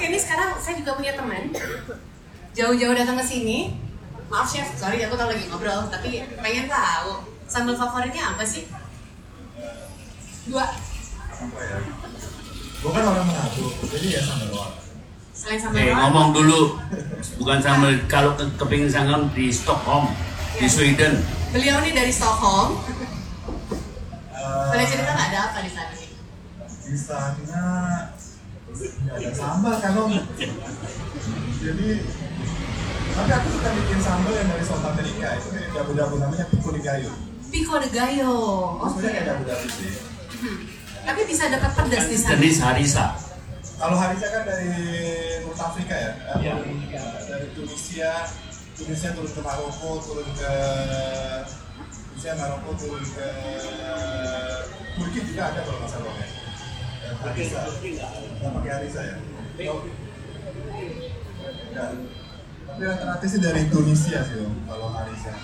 Oke, ini sekarang saya juga punya teman. Jauh-jauh datang ke sini. Maaf chef, sorry aku tahu lagi ngobrol, tapi pengen tahu sambal favoritnya apa sih? Dua. Apa ya? Gue kan orang Manado, jadi ya sambal. Selain sambal Eh, ngomong dulu, bukan sambal kalau ke, kepingin sambal di Stockholm, di Sweden. Beliau nih dari Stockholm. Eh, Boleh cerita nggak ada apa di sana? Di sana sambal kan om. Jadi tapi aku suka bikin sambal yang dari South America itu kayak dabu-dabu namanya pico de gallo. Pico de gallo. Oh, Oke. kayak dabu-dabu sih. Tapi bisa dapat pedas di sana. Jenis harisa. Kalau Harisa kan dari North Afrika ya, Iya. dari Tunisia, Tunisia turun ke Maroko, turun ke Tunisia, Maroko, turun ke Turki juga ada kalau nggak salah ya. Harisa, nggak pakai Harisa ya? Tapi rata-rata sih dari Tunisia sih om, kalau Harisa.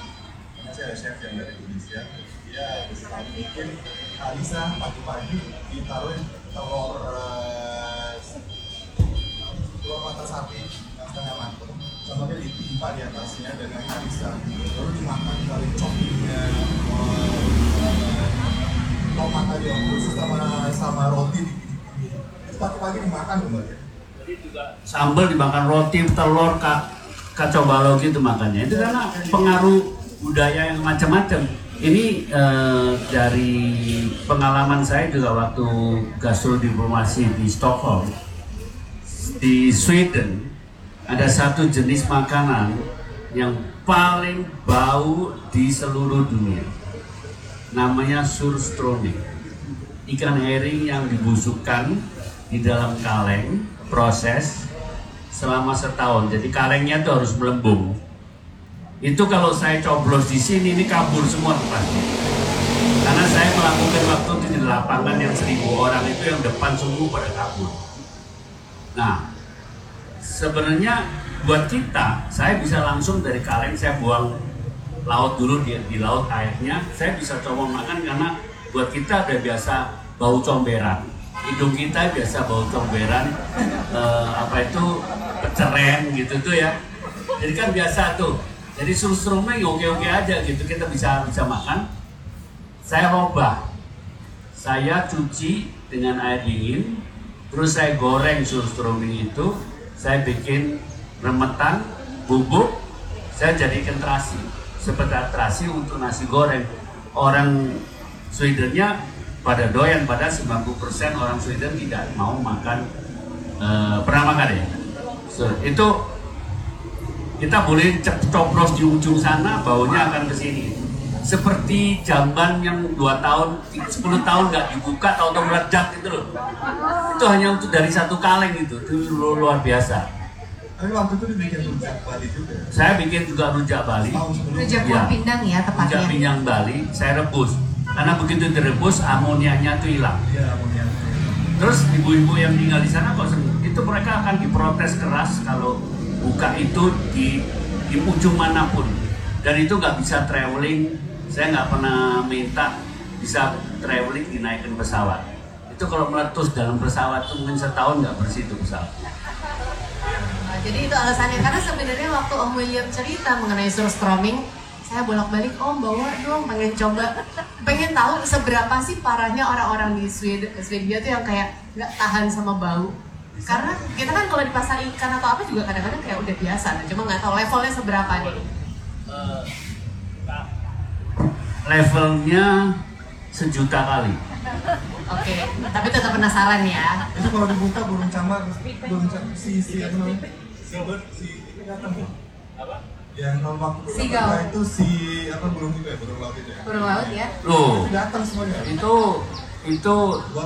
Masih ada chef yang dari Tunisia, dia bisa bikin Harisa pagi-pagi ditaruhin telur eh, telur mata sapi setengah matang. Sama dia ditimpa di atasnya dengan harisa lalu dimakan dari cokingnya tomat aja khusus sama sama roti pagi-pagi dimakan loh mbak Sambal dimakan roti, telur, ka, kacau balau gitu makannya. Itu karena pengaruh budaya yang macam-macam. Ini eh, dari pengalaman saya juga waktu gastrodiplomasi di Stockholm, di Sweden, ada satu jenis makanan yang paling bau di seluruh dunia. Namanya surströmming. Ikan herring yang dibusukkan di dalam kaleng, proses selama setahun. Jadi kalengnya itu harus melembung. Itu kalau saya coblos di sini ini kabur semua tempatnya. Karena saya melakukan waktu di lapangan yang seribu orang itu yang depan semua pada kabur. Nah, sebenarnya buat kita, saya bisa langsung dari kaleng saya buang laut dulu di, di laut airnya, saya bisa coba makan karena buat kita udah biasa bau comberan. Hidung kita biasa bau comberan, eh, apa itu peceren gitu tuh ya. Jadi kan biasa tuh. Jadi surströmming oke-oke aja gitu kita bisa bisa makan. Saya robah, saya cuci dengan air dingin, terus saya goreng surströmming itu, saya bikin remetan, bubuk, saya jadikan terasi, seperti terasi untuk nasi goreng. Orang Swedennya pada doyan, pada 90% orang Sweden tidak mau makan, eh, pernah makan ya? So, itu kita boleh coblos di ujung sana, baunya akan ke sini. Seperti jamban yang 2 tahun, 10 tahun nggak dibuka, tahu-tahu meledak gitu loh. Itu hanya untuk dari satu kaleng gitu, itu lu- luar biasa. tapi waktu itu dibikin rujak Bali juga ya? Saya bikin juga rujak Bali, Rujak buah pindang ya rujak tepatnya. pinggang Bali, saya rebus. Karena begitu direbus, amoniaknya tuh hilang. iya amonia Terus ibu-ibu yang tinggal di sana kok itu mereka akan diprotes keras kalau buka itu di di ujung mana pun dan itu nggak bisa traveling. Saya nggak pernah minta bisa traveling dinaikkan pesawat. Itu kalau meletus dalam pesawat itu mungkin setahun nggak bersih itu pesawat. Jadi itu alasannya karena sebenarnya waktu Om William cerita mengenai surströmming, saya bolak-balik Om bawa dong pengen coba, pengen tahu seberapa sih parahnya orang-orang di Sweden, Swedia tuh yang kayak nggak tahan sama bau. Karena kita kan kalau di pasar ikan atau apa juga kadang-kadang kayak udah biasa, nah, cuma nggak tahu levelnya seberapa nih. Levelnya sejuta kali. Oke, tapi tetap penasaran ya. itu kalau dibuka burung camar burung camar si si apa namanya si Apa? Yang kalau waktu Seagull. pertama itu si apa burung itu ya burung laut itu ya? Burung laut ya. Loh, itu datang semuanya. Itu itu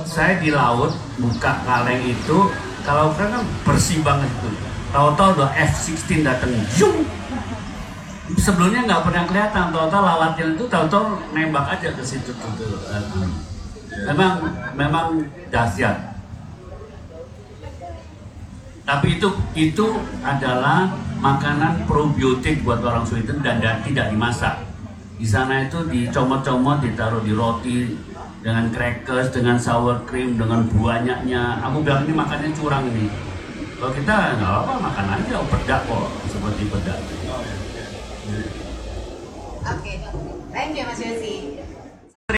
saya di laut buka kaleng itu kalau kan kan bersih banget itu tahu-tahu udah F16 datang zoom. Sebelumnya nggak pernah kelihatan tahu-tahu lalatnya itu tahu-tahu nembak aja ke situ tuh. Memang memang dahsyat. Tapi itu itu adalah makanan probiotik buat orang Sweden dan, dan tidak dimasak di sana itu dicomot-comot ditaruh di roti dengan crackers dengan sour cream dengan banyaknya aku bilang ini makannya curang ini Kalau kita nggak apa makan aja pedak kok seperti pedak. Oh oke. Oke, thank you Mas Yosi.